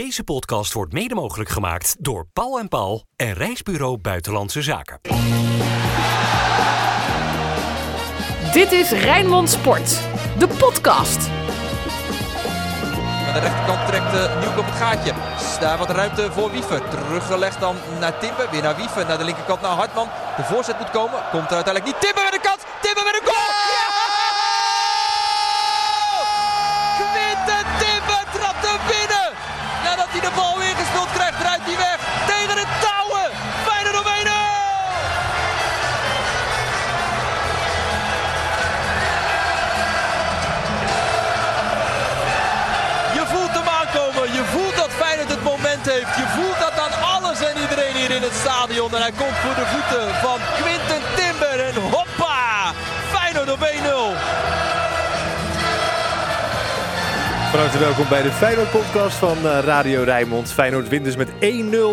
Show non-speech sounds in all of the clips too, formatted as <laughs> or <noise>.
Deze podcast wordt mede mogelijk gemaakt door Paul en Paul en Reisbureau Buitenlandse Zaken. Dit is Rijnmond Sport, de podcast. Aan de rechterkant trekt uh, Nieuwkoop het gaatje. Daar wat ruimte voor Wiever. Teruggelegd dan naar Timber. Weer naar Wiever. Naar de linkerkant naar Hartman. De voorzet moet komen. Komt er uiteindelijk niet. Timber met de kans. Timber met een goal. Ja! In het stadion. En hij komt voor de voeten van Quinten Timber. En hoppa! Feyenoord op 1-0. Van harte welkom bij de Feyenoord podcast van eh, Radio Rijnmond. Feyenoord wint dus met 1-0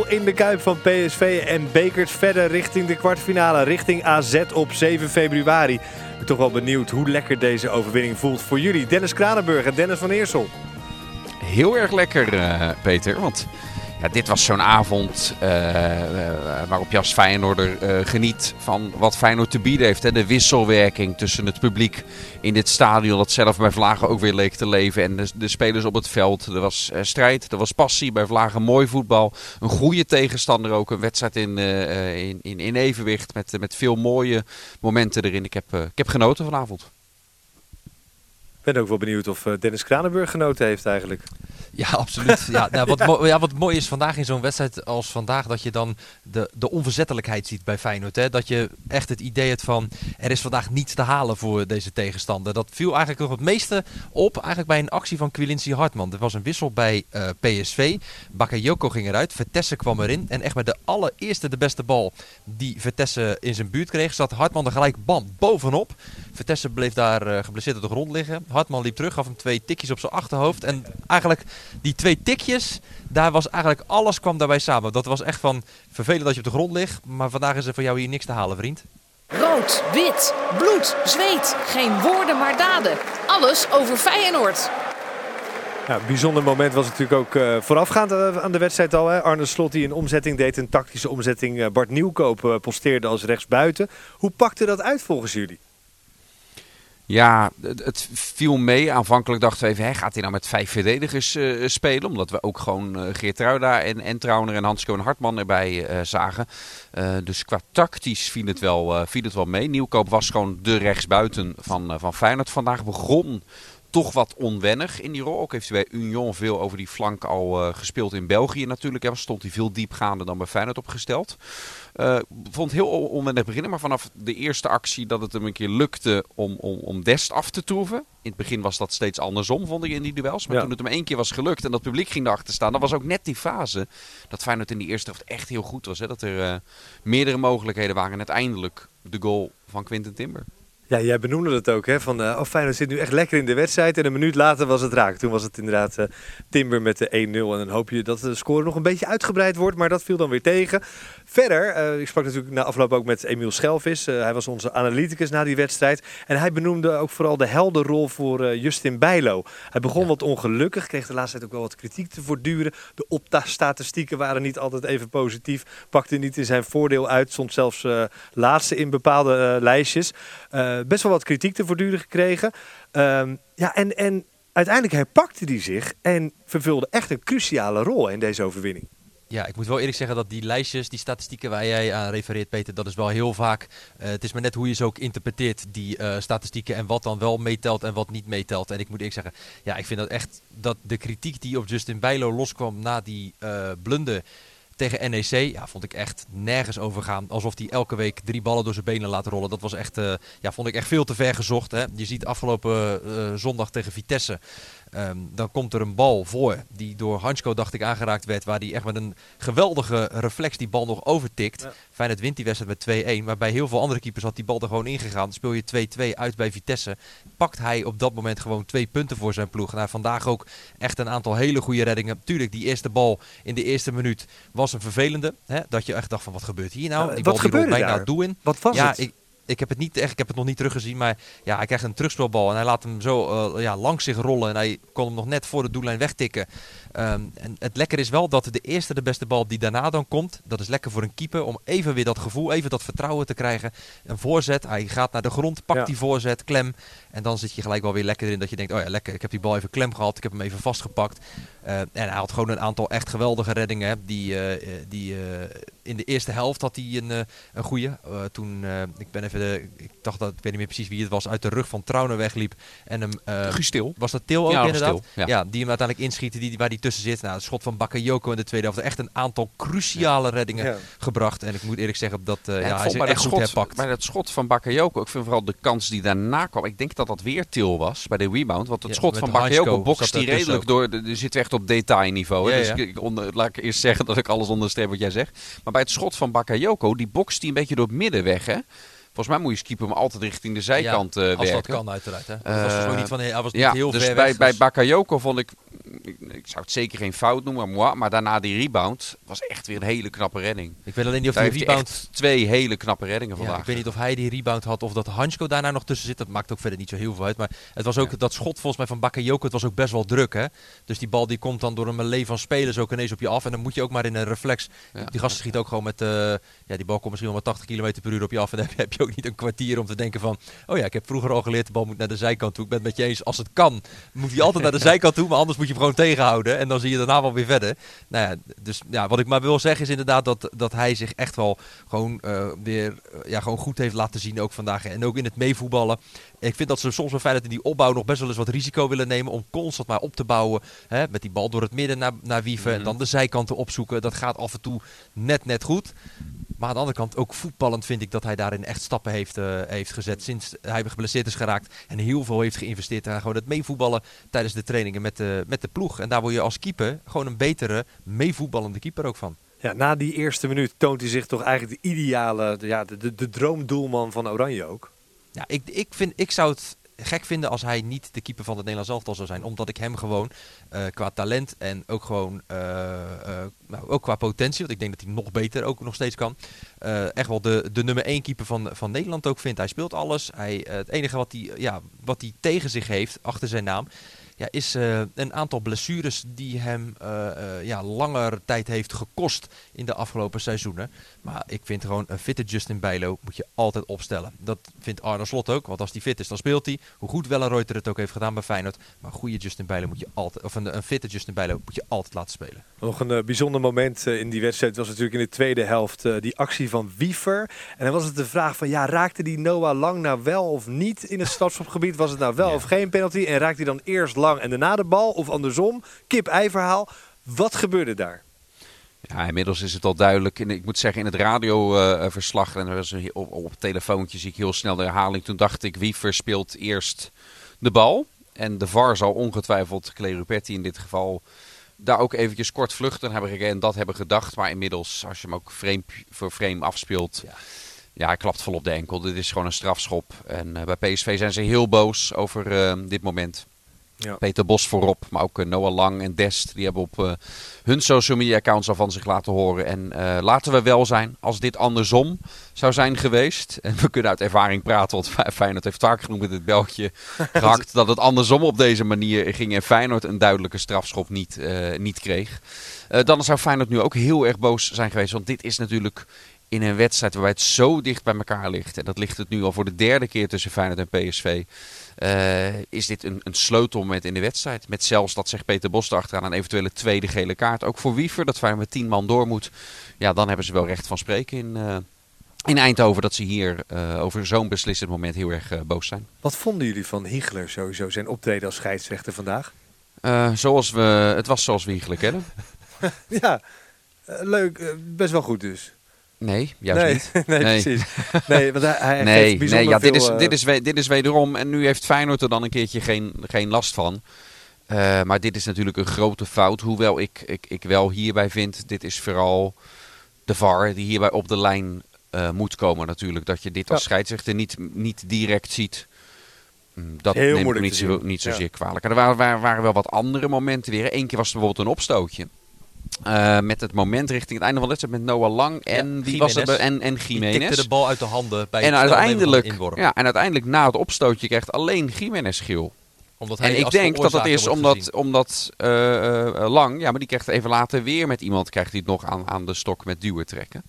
in de Kuip van PSV en bekert verder richting de kwartfinale, richting AZ op 7 februari. Ik ben toch wel benieuwd hoe lekker deze overwinning voelt voor jullie. Dennis Kranenburg en Dennis van Eersel. Heel erg lekker, uh, Peter, want ja, dit was zo'n avond uh, uh, waarop je als uh, geniet van wat Feyenoord te bieden heeft. Hè? De wisselwerking tussen het publiek in dit stadion dat zelf bij Vlagen ook weer leek te leven. En de, de spelers op het veld. Er was strijd, er was passie bij Vlagen. Mooi voetbal. Een goede tegenstander ook. Een wedstrijd in, in, in, in, evenwicht met, met veel mooie momenten erin. Ik heb, ik heb genoten vanavond. Ik ben ook wel benieuwd of Dennis Kranenburg genoten heeft eigenlijk. Ja, absoluut. Ja, <laughs> nou, wat, mo ja, wat mooi is vandaag in zo'n wedstrijd als vandaag, dat je dan de, de onverzettelijkheid ziet bij Feyenoord. Hè? Dat je echt het idee hebt van, er is vandaag niets te halen voor deze tegenstander. Dat viel eigenlijk nog het meeste op eigenlijk bij een actie van Quilincy Hartman. Er was een wissel bij uh, PSV. Bakayoko ging eruit, Vertesse kwam erin. En echt bij de allereerste de beste bal die Vertesse in zijn buurt kreeg, zat Hartman er gelijk bam bovenop. Vertesse bleef daar uh, geblesseerd op de grond liggen. Hartman liep terug, gaf hem twee tikjes op zijn achterhoofd. En eigenlijk die twee tikjes, daar was eigenlijk alles kwam daarbij samen. Dat was echt van vervelend dat je op de grond ligt, maar vandaag is er voor jou hier niks te halen, vriend. Rood, wit, bloed, zweet. Geen woorden maar daden. Alles over Feyenoord. Ja, bijzonder moment was natuurlijk ook uh, voorafgaand aan de wedstrijd al. Hè? Arne Slot die een omzetting deed, een tactische omzetting. Uh, Bart Nieuwkoop uh, posteerde als rechtsbuiten. Hoe pakte dat uit volgens jullie? Ja, het, viel mee. Aanvankelijk dachten we even, hè, gaat hij nou met vijf verdedigers uh, spelen? Omdat we ook gewoon uh, Geert Ruida en, en Trauner en Hansko en Hartman erbij uh, zagen. dus qua tactisch viel het, wel, viel het wel mee. Nieuwkoop was gewoon de rechtsbuiten van, van Feyenoord. Vandaag begon toch wat onwennig in die rol. Ook heeft hij bij Union veel over die flank al gespeeld in België natuurlijk. Hè. Stond hij veel diepgaander dan bij Feyenoord opgesteld. Uh, vond het heel onwennig beginnen, maar vanaf de eerste actie dat het hem een keer lukte om, om, om Dest af te toeven. In het begin was dat steeds andersom, vond ik in die duels. Maar ja. toen het hem één keer was gelukt en dat publiek ging erachter staan, dan was ook net die fase dat Feyenoord in die eerste helft echt heel goed was. Hè? Dat er uh, meerdere mogelijkheden waren en uiteindelijk de goal van Quinten Timber. Ja, jij benoemde het ook, hè? Van, uh, oh, Feyenoord zit nu echt lekker in de wedstrijd. En een minuut later was het raak. Toen was het inderdaad uh, Timber met de 1-0. En dan hoop je dat de score nog een beetje uitgebreid wordt. Maar dat viel dan weer tegen. Verder, uh, ik sprak natuurlijk na afloop ook met Emiel Schelvis. hij was onze analyticus na die wedstrijd. En hij benoemde ook vooral de helderrol voor Justin Bijlo. Hij begon ja. wat ongelukkig. Kreeg de laatste tijd ook wel wat kritiek te voortduren. De opta-statistieken waren niet altijd even positief. Pakte niet in zijn voordeel uit. Stond zelfs laatste in bepaalde lijstjes. best wel wat kritiek te voortduren gekregen. Um, ja, en, en uiteindelijk herpakte hij zich en vervulde echt een cruciale rol in deze overwinning. Ja, ik moet wel eerlijk zeggen dat die lijstjes, die statistieken waar jij aan refereert, Peter, dat is wel heel vaak. Uh, het is maar net hoe je ze ook interpreteert, die uh, statistieken. En wat dan wel meetelt en wat niet meetelt. En ik moet eerlijk zeggen, ja, ik vind dat echt dat de kritiek die op Justin Bijlo loskwam na die uh, blunder tegen NEC, ja, vond ik echt nergens overgaan. Alsof hij elke week drie ballen door zijn benen laat rollen. Dat was echt, ja, vond ik echt veel te ver gezocht. Hè. Je ziet afgelopen zondag tegen Vitesse. Um, dan komt er een bal voor die door Hansko, dacht ik, aangeraakt werd. Waar hij echt met een geweldige reflex die bal nog overtikt. Ja. Feyenoord wint die wedstrijd met 2-1. Maar bij heel veel andere keepers had die bal er gewoon ingegaan. Speel je 2-2 uit bij Vitesse. Pakt hij op dat moment gewoon twee punten voor zijn ploeg. Nou, vandaag ook echt een aantal hele goede reddingen. Tuurlijk, die eerste bal in de eerste minuut was een vervelende. Hè? Dat je echt dacht van, wat gebeurt hier nou? Ja, die wat bal bijna daar? doen. Wat was ja, het? Ik, ik heb het niet echt, ik heb het nog niet teruggezien, maar ja, hij krijgt een terugspelbal en hij laat hem zo uh, ja, langs zich rollen en hij kon hem nog net voor de doellijn wegtikken. Um, en het lekker is wel dat de eerste de beste bal die daarna dan komt, dat is lekker voor een keeper om even weer dat gevoel, even dat vertrouwen te krijgen. Een voorzet, hij gaat naar de grond, pakt die voorzet, klem en dan zit je gelijk wel weer lekker in dat je denkt, oh ja, lekker, ik heb die bal even klem gehad, ik heb hem even vastgepakt. Uh, en hij had gewoon een aantal echt geweldige reddingen. Die, uh, die in de eerste helft had hij een, een goede. toen, ik ben even de, ik dacht dat, ik weet niet meer precies wie het was, uit de rug van Trauner wegliep. En hem, Gestil. Was dat Til ook ja, inderdaad? ja. ja. die hem uiteindelijk inschieten, die, waar die tussen zit. Nou, het schot van Bakayoko in de tweede helft. Echt een aantal cruciale reddingen ja. gebracht. En ik moet eerlijk zeggen dat ja, ja, hij zich echt schot, goed herpakt. Bij dat schot van Bakayoko, ik vind vooral de kans die daarna kwam. Ik denk dat dat weer Til was bij de rebound. Want het schot van Bakayoko bokst die redelijk door. Er zit echt op detailniveau. Ja, dus ja. ik onder, laat ik eerst zeggen dat ik alles onderstreep wat jij zegt. Maar bij het schot van Bakayoko, die bokst die een beetje door het midden weg. Hè? Volgens mij moet je skipper hem altijd richting de zijkant ja, uh, als werken. dat kan uiteraard. Hè? Uh, was dus niet van, hij was niet ja, heel dus ver bij, weg. bij dus- Bakayoko vond ik, ik, ik, zou het zeker geen fout noemen, maar, maar daarna die rebound was echt weer een hele knappe redding. Ik weet alleen niet of Daar die rebound... twee hele knappe reddingen Ja, vandaag. ik weet niet of hij die rebound had of dat Hansko daarna nog tussen zit. Dat maakt ook verder niet zo heel veel uit. Maar het was ook dat schot volgens mij van Bakayoko. Het was ook best wel druk. Hè? Dus die bal die komt dan door een melee van spelers ook ineens op je af. En dan moet je ook maar in een reflex. Die gasten schieten ook gewoon met... eh, ja, die bal komt misschien wel met 80 km per uur op je af. En dan heb je, je ook niet een kwartier om te denken van... Oh ja, ik heb vroeger al geleerd, de bal moet naar de zijkant toe. Ik ben het met je eens, als het kan, moet hij altijd naar de <laughs> zijkant toe. Maar anders moet je hem gewoon tegenhouden. En dan zie je daarna wel weer verder. Nou ja, dus ja, wat ik maar wil zeggen is inderdaad dat, dat hij zich echt wel gewoon eh, weer eh, ja, gewoon goed heeft laten zien ook vandaag. En ook in het meevoetballen. Ik vind dat ze soms wel fijn dat in die opbouw nog best wel eens wat risico willen nemen. Om constant maar op te bouwen. Hè, met die bal door het midden naar, naar Wieven. En dan de zijkanten opzoeken. Dat gaat af en toe net net goed. Maar aan de andere kant ook voetballend vind ik dat hij daarin echt stappen heeft, uh, heeft gezet. Sinds hij geblesseerd is geraakt en heel veel heeft geïnvesteerd. En gewoon het meevoetballen tijdens de trainingen met de, met de ploeg. En daar word je als keeper gewoon een betere meevoetballende keeper ook van. Ja, na die eerste minuut toont hij zich toch eigenlijk de ideale, de, ja, de, de, de droomdoelman van Oranje ook. Ja, ik, ik, vind, ik zou het gek vinden als hij niet de keeper van het Nederlands elftal zou zijn. Omdat ik hem gewoon uh, qua talent en ook gewoon uh, uh, nou, ook qua potentie, want ik denk dat hij nog beter ook nog steeds kan. eh, echt wel de, de nummer 1 keeper van, van Nederland ook vindt. Hij speelt alles. Hij, het enige wat hij, ja, wat hij tegen zich heeft achter zijn naam. Ja, is uh, een aantal blessures die hem uh, ja, langer tijd heeft gekost in de afgelopen seizoenen. Maar ik vind gewoon een fitte Justin Bijlo moet je altijd opstellen. Dat vindt Arne Slot ook, want als hij fit is dan speelt hij. Hoe goed Wellenreuter het ook heeft gedaan bij Feyenoord. Maar een goede Justin Bijlo moet je altijd, of een, een fitte Justin Bijlo moet je altijd laten spelen. Nog een bijzonder moment in die wedstrijd was natuurlijk in de tweede helft die actie van Wiever. En dan was het de vraag van ja, raakte die Noah Lang nou wel of niet in het <laughs> strafschopgebied? Was het nou wel ja. of geen penalty? En raakte hij dan eerst lang en daarna de bal of andersom. Kip-ei verhaal. Wat gebeurde daar? Ja, inmiddels is het al duidelijk. Ik moet zeggen, in het radioverslag uh, en er was een, op, op het telefoontje zie ik heel snel de herhaling. Toen dacht ik, Wiever speelt eerst de bal. En de VAR zal ongetwijfeld, Klerupetti in dit geval, daar ook eventjes kort vluchten hebben en dat hebben gedacht. Maar inmiddels, als je hem ook frame voor frame afspeelt, ja. ja, hij klapt vol op de enkel. Dit is gewoon een strafschop. En uh, bij PSV zijn ze heel boos over uh, dit moment. Ja. Peter Bos voorop, maar ook uh, Noah Lang en Dest. Die hebben op uh, hun social media accounts al van zich laten horen. En uh, laten we wel zijn, als dit andersom zou zijn geweest. <laughs> En we kunnen uit ervaring praten, want Feyenoord heeft vaak genoeg met het beltje <laughs> gehakt. dat het andersom op deze manier ging en Feyenoord een duidelijke strafschop niet, niet kreeg. dan zou Feyenoord nu ook heel erg boos zijn geweest. Want dit is natuurlijk in een wedstrijd waarbij het zo dicht bij elkaar ligt. En dat ligt het nu al voor de derde keer tussen Feyenoord en PSV. Uh, is dit een, een sleutelmoment in de wedstrijd. Met zelfs, dat zegt Peter Bos achteraan, een eventuele tweede gele kaart. Ook voor Wiever, dat Feyenoord met tien man door moet. Ja, dan hebben ze wel recht van spreken in, uh, in Eindhoven. Dat ze hier uh, over zo'n beslissend moment heel erg boos zijn. Wat vonden jullie van Hiegler sowieso, zijn optreden als scheidsrechter vandaag? zoals we, het was zoals we Hiegler kennen. <laughs> ja, leuk. best wel goed dus. Nee, juist nee, niet. <laughs> Nee, nee, precies. Nee, want hij, hij <laughs> nee, nee ja, dit, is, dit, is, dit is wederom. En nu heeft Feyenoord er dan een keertje geen, geen last van. Uh, maar dit is natuurlijk een grote fout. Hoewel ik, ik, ik wel hierbij vind, dit is vooral de VAR die hierbij op de lijn uh, moet komen natuurlijk. Dat je dit als ja. scheidsrechter niet, niet direct ziet. Dat Heel neem ik niet, zo, niet zozeer ja. kwalijk. En er waren, waren, waren wel wat andere momenten weer. Eén keer was er bijvoorbeeld een opstootje. Eh, met het moment richting het einde van de wedstrijd met Noah Lang en Ja, wie was bij- en, en Die tikte Jiménez. de bal uit de handen bij En het uiteindelijk, ja, en uiteindelijk na het opstootje krijgt alleen Jiménez geel. Omdat hij En ik denk dat dat is omdat, omdat eh, eh, Lang, ja, maar die krijgt even later weer met iemand krijgt hij het nog aan, aan de stok met duwen trekken.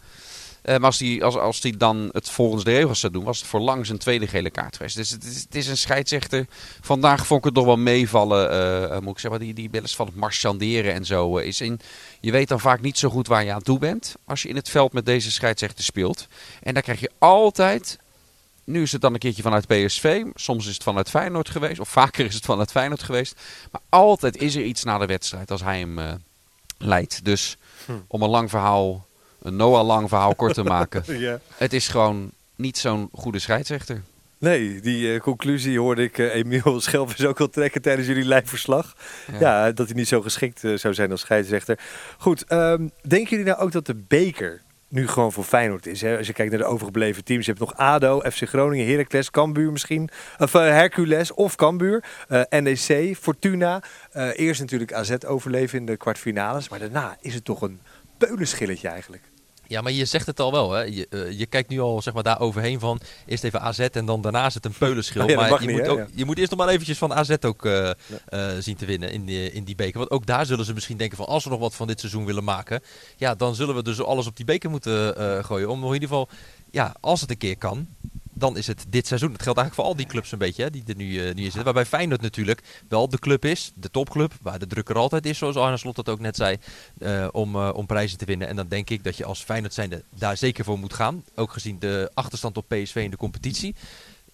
Eh, maar als hij als, als die dan het volgens de regels zou doen, was het voor Lang zijn tweede gele kaart geweest. Dus het is, het is een scheidsrechter. Vandaag vond ik het nog wel meevallen, eh, eh, moet ik zeggen, die, die wel eens van het marchanderen en zo is in. Je weet dan vaak niet zo goed waar je aan toe bent als je in het veld met deze scheidsrechter speelt. En daar krijg je altijd nu is het dan een keertje vanuit PSV. Soms is het vanuit Feyenoord geweest. Of vaker is het vanuit Feyenoord geweest. Maar altijd is er iets na de wedstrijd als hij hem leidt. Dus om een lang verhaal, een Noah lang verhaal kort te maken. <laughs> Ja. Het is gewoon niet zo'n goede scheidsrechter. Nee, die eh, conclusie hoorde ik eh, Emiel <laughs> Schelvis ook al trekken tijdens jullie lijfverslag. Ja, dat hij niet zo geschikt eh, zou zijn als scheidsrechter. Goed, ehm, denken jullie nou ook dat de beker nu gewoon voor Feyenoord is? Hè? Als je kijkt naar de overgebleven teams. Je hebt nog ADO, FC Groningen, Heracles, Cambuur misschien. Of Hercules of Cambuur. NEC, Fortuna. Eerst natuurlijk AZ overleven in de kwartfinales. Maar daarna is het toch een peulenschilletje eigenlijk. Ja, maar je zegt het al wel, hè. Je, eh, je kijkt nu al zeg maar, daar overheen van eerst even AZ en dan daarna is het een peulenschil. Oh <laughs> ja, maar je, niet, moet hè? ook, Ja. je moet eerst nog maar eventjes van AZ ook eh, eh, zien te winnen in die, in die beker. Want ook daar zullen ze misschien denken van als we nog wat van dit seizoen willen maken, ja, dan zullen we dus alles op die beker moeten gooien. Om in ieder geval, ja, als het een keer kan, dan is het dit seizoen. Het geldt eigenlijk voor al die clubs een beetje hè, die er nu, eh, nu in zitten. Waarbij Feyenoord natuurlijk wel de club is, de topclub, waar de druk er altijd is, zoals Arne Slot dat ook net zei, eh, om, eh, om prijzen te winnen. En dan denk ik dat je als Feyenoord zijnde daar zeker voor moet gaan. Ook gezien de achterstand op PSV in de competitie.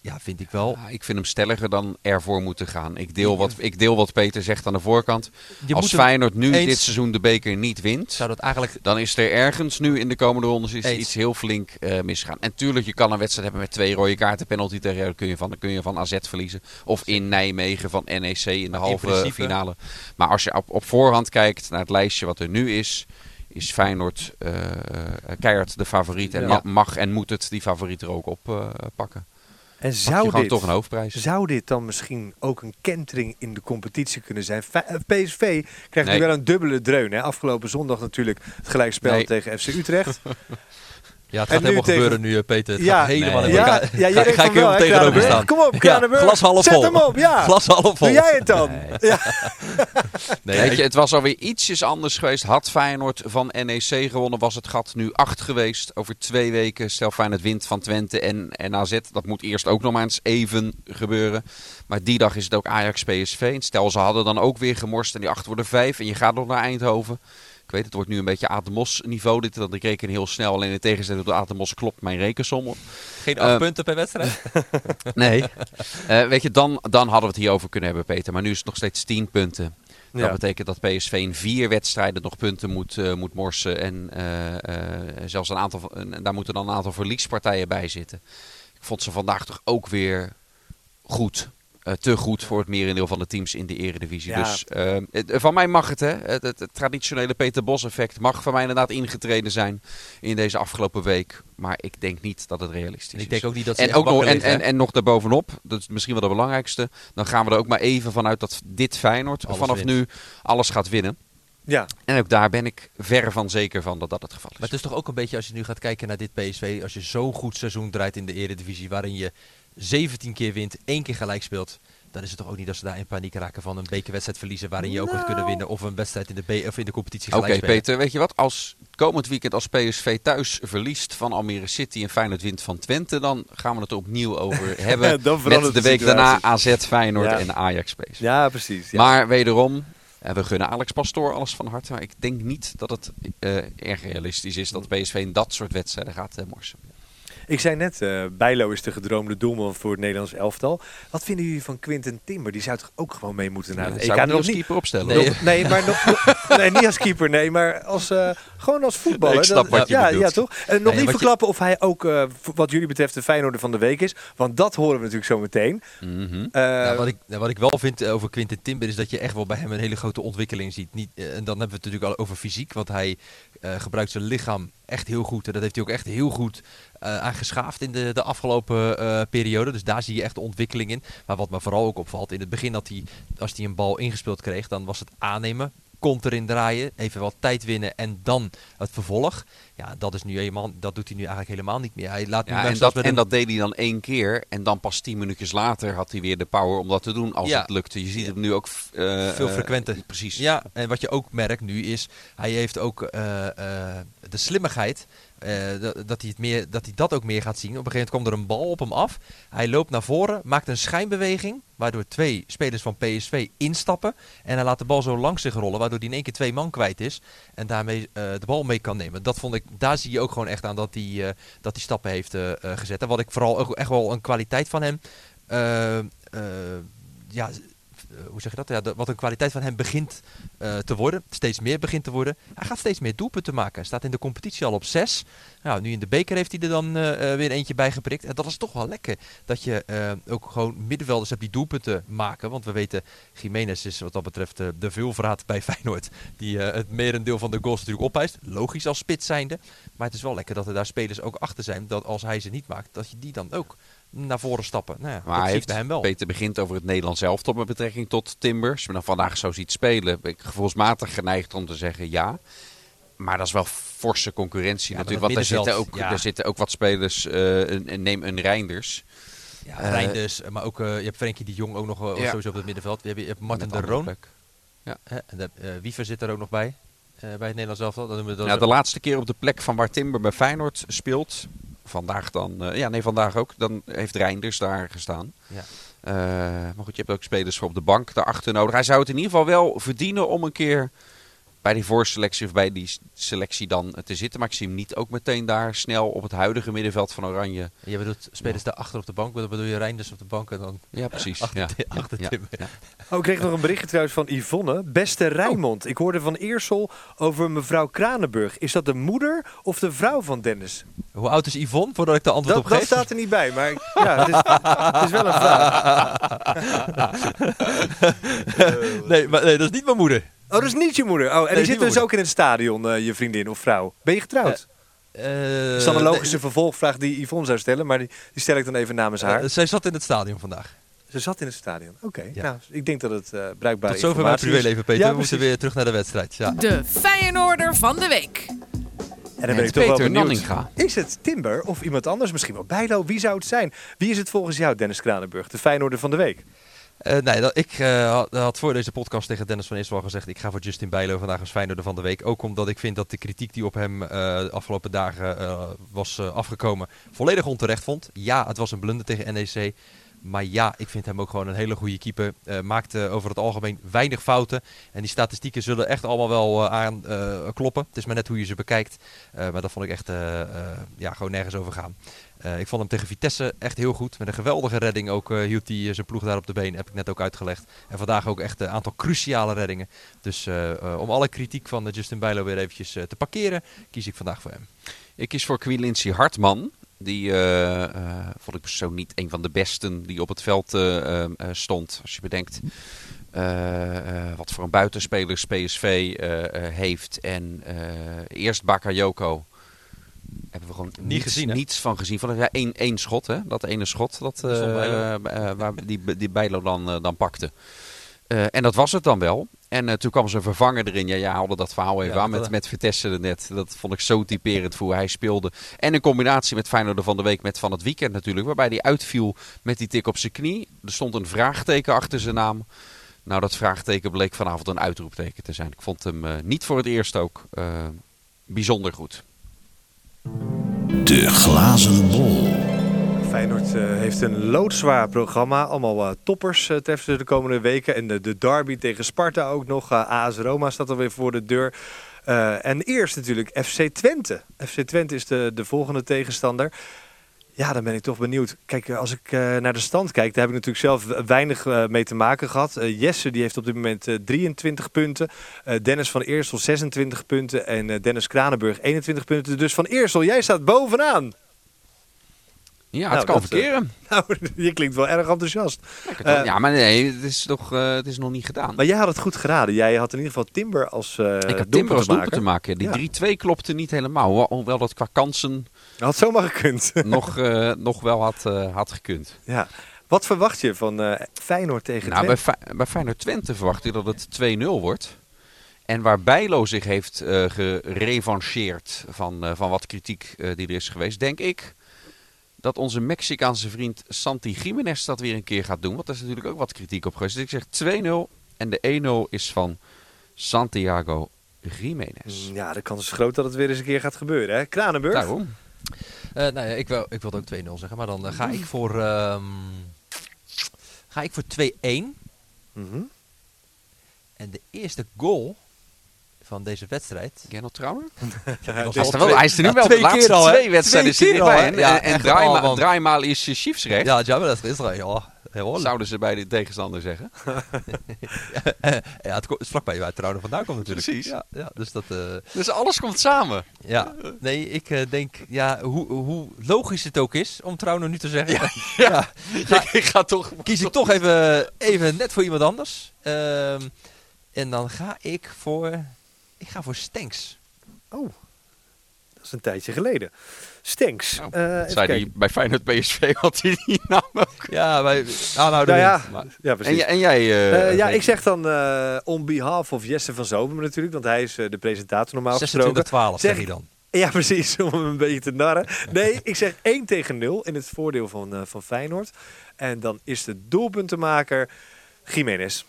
Ja, vind ik wel. Ja, ik vind hem stelliger dan ervoor moeten gaan. Ik deel wat, ik deel wat Peter zegt aan de voorkant. Je als Feyenoord nu eens- dit seizoen de beker niet wint, Zou dat eigenlijk dan is er ergens nu in de komende rondes is iets heel flink eh, misgaan. En tuurlijk, je kan een wedstrijd hebben met twee rode kaarten, penalty tegen kun je van, dan kun je van AZ verliezen. Of in Nijmegen van NEC in de Maar halve finale. Maar als je op, op voorhand kijkt naar het lijstje wat er nu is, is Feyenoord eh, keihard de favoriet. En Ja. mag en moet het die favoriet er ook op pakken. En zou dit, toch een hoofdprijs. zou dit dan misschien ook een kentering in de competitie kunnen zijn? Eh, PSV krijgt Nee. nu wel een dubbele dreun. Hè? Afgelopen zondag natuurlijk het gelijkspel Nee. tegen FC Utrecht. <laughs> Ja, het gaat helemaal tegen- gebeuren nu, eh, Peter. Het Ja, gaat helemaal nee. in ja, elkaar. ja, ga, ik helemaal tegenover staan. Kom op, ja, glas half Zet vol. hem op, ja. <laughs> Glas half vol. Doe jij het dan? Nee. Ja. <laughs> Nee, Weet je, het was alweer ietsjes anders geweest. Had Feyenoord van NEC gewonnen, was het gat nu 8 geweest. Over twee weken, stel Feyenoord wint van Twente en, en AZ. Dat moet eerst ook nog maar eens even gebeuren. Maar die dag is het ook Ajax-PSV. En Stel, ze hadden dan ook weer gemorst en die 8 worden 5. En je gaat nog naar Eindhoven. Ik weet, het wordt nu een beetje Atemos niveau dit. Dat ik reken heel snel. Alleen in tegenstelling tot Atemos klopt mijn rekensom op. Geen acht Eh, punten per wedstrijd? <laughs> Nee. Eh, weet je, dan, dan hadden we het hierover kunnen hebben, Peter. Maar nu is het nog steeds 10 punten. Dat betekent dat PSV in vier wedstrijden nog punten moet, eh, moet morsen. En eh, zelfs een aantal, daar moeten dan een aantal verliespartijen bij zitten. Ik vond ze vandaag toch ook weer goed. Eh, te goed voor het merendeel van de teams in de eredivisie. Ja. Dus eh, het- van mij mag het, hè. Het, het, het traditionele Peter Bos effect mag van mij inderdaad ingetreden zijn in deze afgelopen week. Maar ik denk niet dat het realistisch En is. ik denk ook niet dat ze En, ook nog, en, en, nog daarbovenop, dat is misschien wel de belangrijkste. Dan gaan we er ook maar even vanuit dat dit Feyenoord Alles vanaf wint. nu alles gaat winnen. ja. En ook daar ben ik ver van zeker van dat dat het geval is. Maar het is toch ook een beetje als je nu gaat kijken naar dit PSV. Als je zo'n goed seizoen draait in de Eredivisie. Waarin je 17 keer wint, één keer gelijk speelt. Dan is het toch ook niet dat ze daar in paniek raken van een bekerwedstrijd verliezen. Waarin je ook had kunnen winnen. Of een wedstrijd in de, B of in de competitie Oké gelijk spelen. Peter, weet je wat? Als komend weekend als PSV thuis verliest van Almere City en Feyenoord wint van Twente, dan gaan we het er opnieuw over <laughs> hebben. Met de de week situatie. daarna AZ, Feyenoord Ja. en Ajax PSV. ja, precies. Ja. Maar wederom, we gunnen Alex Pastoor alles van harte. Maar ik denk niet dat het eh, erg realistisch is dat PSV in dat soort wedstrijden gaat eh, morsen. Ik zei net, eh Bijlo is de gedroomde doelman voor het Nederlands elftal. Wat vinden jullie van Quinten Timber? Die zou toch ook gewoon mee moeten naar Ja, het zou ik niet Nog als niet, keeper opstellen. Nee. nog- nee, maar nog, <laughs> nee, niet als keeper, nee, maar als, eh, gewoon als voetballer. Ik snap Dat- wat je ja, bedoelt. ja, toch? En nog Nee, niet je- verklappen of hij ook, eh, wat jullie betreft, de Feyenoorder van de week is. Want dat horen we natuurlijk zo meteen. Mhm. Nou, wat, ik, nou, wat ik wel vind over Quinten Timber is dat je echt wel bij hem een hele grote ontwikkeling ziet. Niet, en dan hebben we het natuurlijk al over fysiek, want hij gebruikt zijn lichaam echt heel goed. En dat heeft hij ook echt heel goed aangeschaafd in de, de afgelopen eh, periode. Dus daar zie je echt ontwikkeling in. Maar wat me vooral ook opvalt, in het begin dat hij, als hij een bal ingespeeld kreeg, dan was het aannemen. Kont erin draaien, even wat tijd winnen en dan het vervolg. Ja, dat is nu helemaal, dat doet hij nu eigenlijk helemaal niet meer. Hij laat nu Ja, en, mensen dat, als met en een- dat deed hij dan één keer. En dan pas tien minuutjes later had hij weer de power om dat te doen als Ja. het lukte. Je ziet hem nu ook eh, Veel eh, frequenter. precies. Ja, en wat je ook merkt nu is, hij heeft ook eh, eh, de slimmigheid. Eh, dat, hij het meer, dat hij dat ook meer gaat zien. Op een gegeven moment komt er een bal op hem af. Hij loopt naar voren, maakt een schijnbeweging. Waardoor twee spelers van PSV instappen. En hij laat de bal zo langs zich rollen. Waardoor hij in één keer twee man kwijt is. En daarmee eh, de bal mee kan nemen. Dat vond ik, daar zie je ook gewoon echt aan dat hij, eh, dat hij stappen heeft gezet. En wat ik vooral ook echt wel een kwaliteit van hem. ja, hoe zeg je dat? Wat een kwaliteit van hem begint eh, te worden. Steeds meer begint te worden. Hij gaat steeds meer doelpunten maken. Hij staat in de competitie al op zes. Nou, nu in de beker heeft hij er dan eh, eh, weer eentje bij geprikt. En dat is toch wel lekker. Dat je eh, ook gewoon middenvelders hebt die doelpunten maken. Want we weten, Jiménez is wat dat betreft eh, de veelvraat bij Feyenoord. Die eh, het merendeel van de goals natuurlijk opeist. Logisch als spits zijnde. Maar het is wel lekker dat er daar spelers ook achter zijn. Dat als hij ze niet maakt, dat je die dan ook naar voren stappen. Nou ja, Maar dat heeft bij hem wel. Peter begint over het Nederlands elftal met betrekking tot Timber. Als je me dan vandaag zo ziet spelen, ben ik gevoelsmatig geneigd om te zeggen ja. Maar dat is wel forse concurrentie Ja, natuurlijk. Want er zitten, ook, ja. er zitten ook wat spelers, eh, een- een- neem een Reinders. Ja, Eh, Reinders, maar ook eh, je hebt Frenkie de Jong ook nog Ja. sowieso op het middenveld. Je hebt, je hebt Martin de Roon. plek. Hè, en de, eh, Wiever zit er ook nog bij. eh, bij het Nederlands elftal. Dat noemen we dat Ja, de laatste keer op de plek van waar Timber bij Feyenoord speelt. Vandaag dan, eh, ja nee vandaag ook. Dan heeft Reinders daar gestaan. Ja. Eh, maar goed, je hebt ook spelers voor op de bank daarachter nodig. Hij zou het in ieder geval wel verdienen om een keer bij die voorselectie of bij die selectie dan te zitten. Maar ik zie hem niet ook meteen daar snel op het huidige middenveld van Oranje. Je bedoelt spelers daar achter op de bank. Dan bedoel je Reinders op de bank en dan Ja, precies. achter, ja, achter. Oh, ik kreeg nog een berichtje trouwens van Yvonne. Beste Rijmond, ik hoorde van Eersel over mevrouw Kranenburg. Is dat de moeder of de vrouw van Dennis? Hoe oud is Yvonne, voordat ik de antwoord Dat, op dat geef? staat er niet bij, maar ja, het, is, het is wel een vraag. <laughs> nee, maar, nee, dat is niet mijn moeder. Oh, dat is niet je moeder. Oh, en Nee, die is zit dus ook in het stadion, eh, je vriendin of vrouw. Ben je getrouwd? Eh, dat is dan een logische vervolgvraag die Yvonne zou stellen, maar die, die stel ik dan even namens haar. eh, zij zat in het stadion vandaag. Ze zat in het stadion. Oké, Ja. nou, ik denk dat het eh bruikbaar Tot zover mijn privéleven, Peter. Ja, we moeten weer terug naar de wedstrijd. Ja. De Feyenoorder van de week. En dan ben ik toch wel Peter benieuwd. Nanninga. Is het Timber of iemand anders? Misschien wel Bijlo. Wie zou het zijn? Wie is het volgens jou, Dennis Kranenburg? De Feyenoorder van de week. Eh, nee, dat, ik eh, had, voor deze podcast tegen Dennis van Eersel al gezegd... ik ga voor Justin Bijlo vandaag als Feyenoorder van de week. Ook omdat ik vind dat de kritiek die op hem eh, de afgelopen dagen was afgekomen... volledig onterecht vond. Ja, het was een blunder tegen NEC. Maar ja, ik vind hem ook gewoon een hele goede keeper. Maakt over het algemeen weinig fouten. En die statistieken zullen echt allemaal wel aan kloppen. Het is maar net hoe je ze bekijkt. Maar dat vond ik echt ja, gewoon nergens over gaan. Eh, ik vond hem tegen Vitesse echt heel goed. Met een geweldige redding ook eh, hield hij eh, zijn ploeg daar op de been. Heb ik net ook uitgelegd. En vandaag ook echt een aantal cruciale reddingen. Dus om alle kritiek van Justin Bijlo weer eventjes te parkeren, kies ik vandaag voor hem. Ik kies voor Quilincy Hartman. Die vond ik persoonlijk niet een van de besten die op het veld stond. Als je bedenkt wat voor een buitenspelers PSV heeft. En eerst Bakayoko. Hebben we gewoon Niet niets, gezien, hè? niets van gezien. Van, ja, één, één schot, hè? Dat ene schot dat, eh, eh, waar die, die Bijlo dan, eh, dan pakte. En dat was het dan wel. En toen kwam zijn vervanger erin. Ja, ja, haalde dat verhaal even Ja, aan met, met Vitesse er net. Dat vond ik zo typerend voor hoe hij speelde. En in combinatie met Feyenoord van de week met van het weekend natuurlijk. Waarbij hij uitviel met die tik op zijn knie. Er stond een vraagteken achter zijn naam. Nou, dat vraagteken bleek vanavond een uitroepteken te zijn. Ik vond hem niet voor het eerst ook bijzonder goed. De glazen bol. Feyenoord eh, heeft een loodzwaar programma. Allemaal eh, toppers uh, de komende weken. En de, de derby tegen Sparta ook nog. AS Roma staat alweer voor de deur. En eerst natuurlijk FC Twente. FC Twente is de, de volgende tegenstander. Ja, dan ben ik toch benieuwd. Kijk, als ik uh, naar de stand kijk, daar heb ik natuurlijk zelf weinig uh, mee te maken gehad. Uh, Jesse die heeft op dit moment 23 punten. Dennis van Eersel 26 punten. En Dennis Kranenburg 21 punten. Dus van Eersel, jij staat bovenaan. Ja, Nou, het kan dat, verkeren. <laughs> Nou, je klinkt wel erg enthousiast. Ja, ja maar nee, het is, toch, het is nog niet gedaan. Maar jij had het goed geraden. Jij had in ieder geval Timber als uh, Ik had Timber als doelpunt te maken. Die ja. 3-2 klopte niet helemaal. Hoewel dat qua kansen had zomaar gekund. <laughs> nog, uh, nog wel had, uh, had gekund. Ja. Wat verwacht je van uh, Feyenoord tegen nou, Twente? Bij, bij Feyenoord Twente verwacht ik dat het 2-0 wordt. En waar Bijlo zich heeft gerevancheerd van, van wat kritiek die er is geweest, denk ik dat onze Mexicaanse vriend Santi Jiménez dat weer een keer gaat doen. Want daar is natuurlijk ook wat kritiek op geweest. Dus ik zeg 2-0 en de 1-0 is van Santiago Jiménez. Ja, de kans is groot dat het weer eens een keer gaat gebeuren, hè? Kranenburg? Daarom. Uh, nou ja, ik, wil, ik wilde ook 2-0 zeggen, maar dan uh, ga ik voor, um, ga ik voor 2-1. Mm -hmm. En de eerste goal van deze wedstrijd. Gernot Trauner? <laughs> ja, hij, is wel, hij is er nu ja, wel de laatste al, twee wedstrijden twee zit erbij. En, ja, en, en draaimaal, want... draaimaal is uh, Chiefsrecht. Ja, ja, dat is er, ja. Heel Zouden ze bij de tegenstander zeggen. <laughs> <laughs> ja, het is vlakbij waar Trauner vandaan komt natuurlijk. Precies. Ja, ja, dus, dat, uh... dus alles komt samen. Ja, nee, ik uh, denk, ja, hoe, hoe logisch het ook is om Trauner nu te zeggen. Ja, <laughs> ja. ja. ik ga toch... Kies ik toch even, even net voor iemand anders. Uh, en dan ga ik voor... Ik ga voor Stenks. Oh, dat is een tijdje geleden. Stenks. Nou, uh, zei hij bij Feyenoord PSV had hij die naam ook. Ja, wij aanhouden nou ja, maar. ja, precies. En, en jij? Uh, uh, ja, ik zeg dan uh, on behalf of Jesse van Zomer natuurlijk, want hij is de presentator normaal 26 gesproken. 12 zeg je dan. Ja, <laughs> precies, om hem een beetje te narren. Nee, ik zeg 1 tegen 0 in het voordeel van, van Feyenoord. En dan is de doelpuntenmaker Jiménez.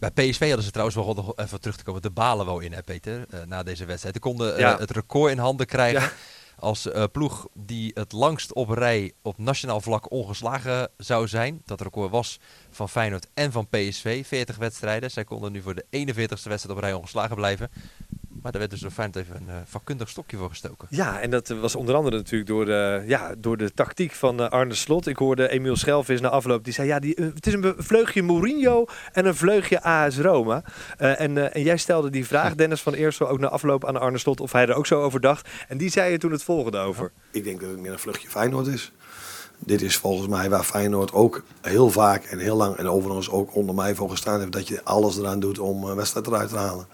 Bij PSV hadden ze trouwens wel nog even terug te komen. De balen wel in, hè, Peter, uh, na deze wedstrijd. Ze konden Ja. het record in handen krijgen Ja. als uh, ploeg die het langst op rij op nationaal vlak ongeslagen zou zijn. Dat record was van Feyenoord en van PSV, 40 wedstrijden. Zij konden nu voor de 41ste wedstrijd op rij ongeslagen blijven. Maar daar werd dus door Feyenoord even een uh, vakkundig stokje voor gestoken. Ja, en dat was onder andere natuurlijk door de, ja, door de tactiek van uh, Arne Slot. Ik hoorde Emiel Schelvis na afloop, die zei ja, die, uh, het is een vleugje Mourinho en een vleugje AS Roma. Uh, en, en jij stelde die vraag, Dennis van Eersel, ook na afloop aan Arne Slot, of hij er ook zo over dacht. En die zei je toen het volgende over. Ik denk dat het meer een vluchtje Feyenoord is. Dit is volgens mij waar Feyenoord ook heel vaak en heel lang en overigens ook onder mij voor gestaan heeft. Dat je alles eraan doet om een wedstrijd eruit te halen.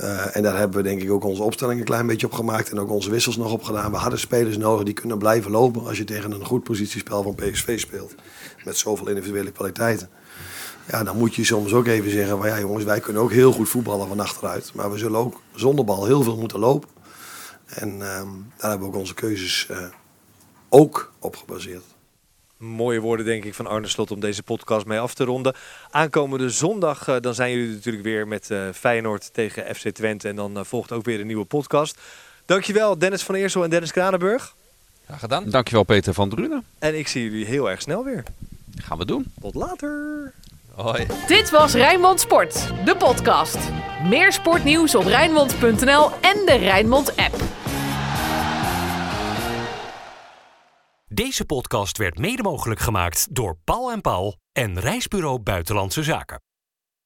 Uh, en daar hebben we denk ik ook onze opstelling een klein beetje op gemaakt. En ook onze wissels nog op gedaan. We hadden spelers nodig die kunnen blijven lopen als je tegen een goed positiespel van PSV speelt. Met zoveel individuele kwaliteiten. Ja, dan moet je soms ook even zeggen van ja jongens, wij kunnen ook heel goed voetballen van achteruit. Maar we zullen ook zonder bal heel veel moeten lopen. En uh, daar hebben we ook onze keuzes uh, ook op gebaseerd. Mooie woorden denk ik van Arne Slot om deze podcast mee af te ronden. Aankomende zondag uh, dan zijn jullie natuurlijk weer met uh, Feyenoord tegen FC Twente. En dan uh, volgt ook weer een nieuwe podcast. Dankjewel Dennis van Eersel en Dennis Kranenburg. Graag gedaan. Dankjewel Peter van Drunen. En ik zie jullie heel erg snel weer. Gaan we doen. Tot later. Hoi. Dit was Rijnmond Sport, de podcast. Meer sportnieuws op Rijnmond.nl en de Rijnmond app. Deze podcast werd mede mogelijk gemaakt door Paul en Paul en Reisbureau Buitenlandse Zaken.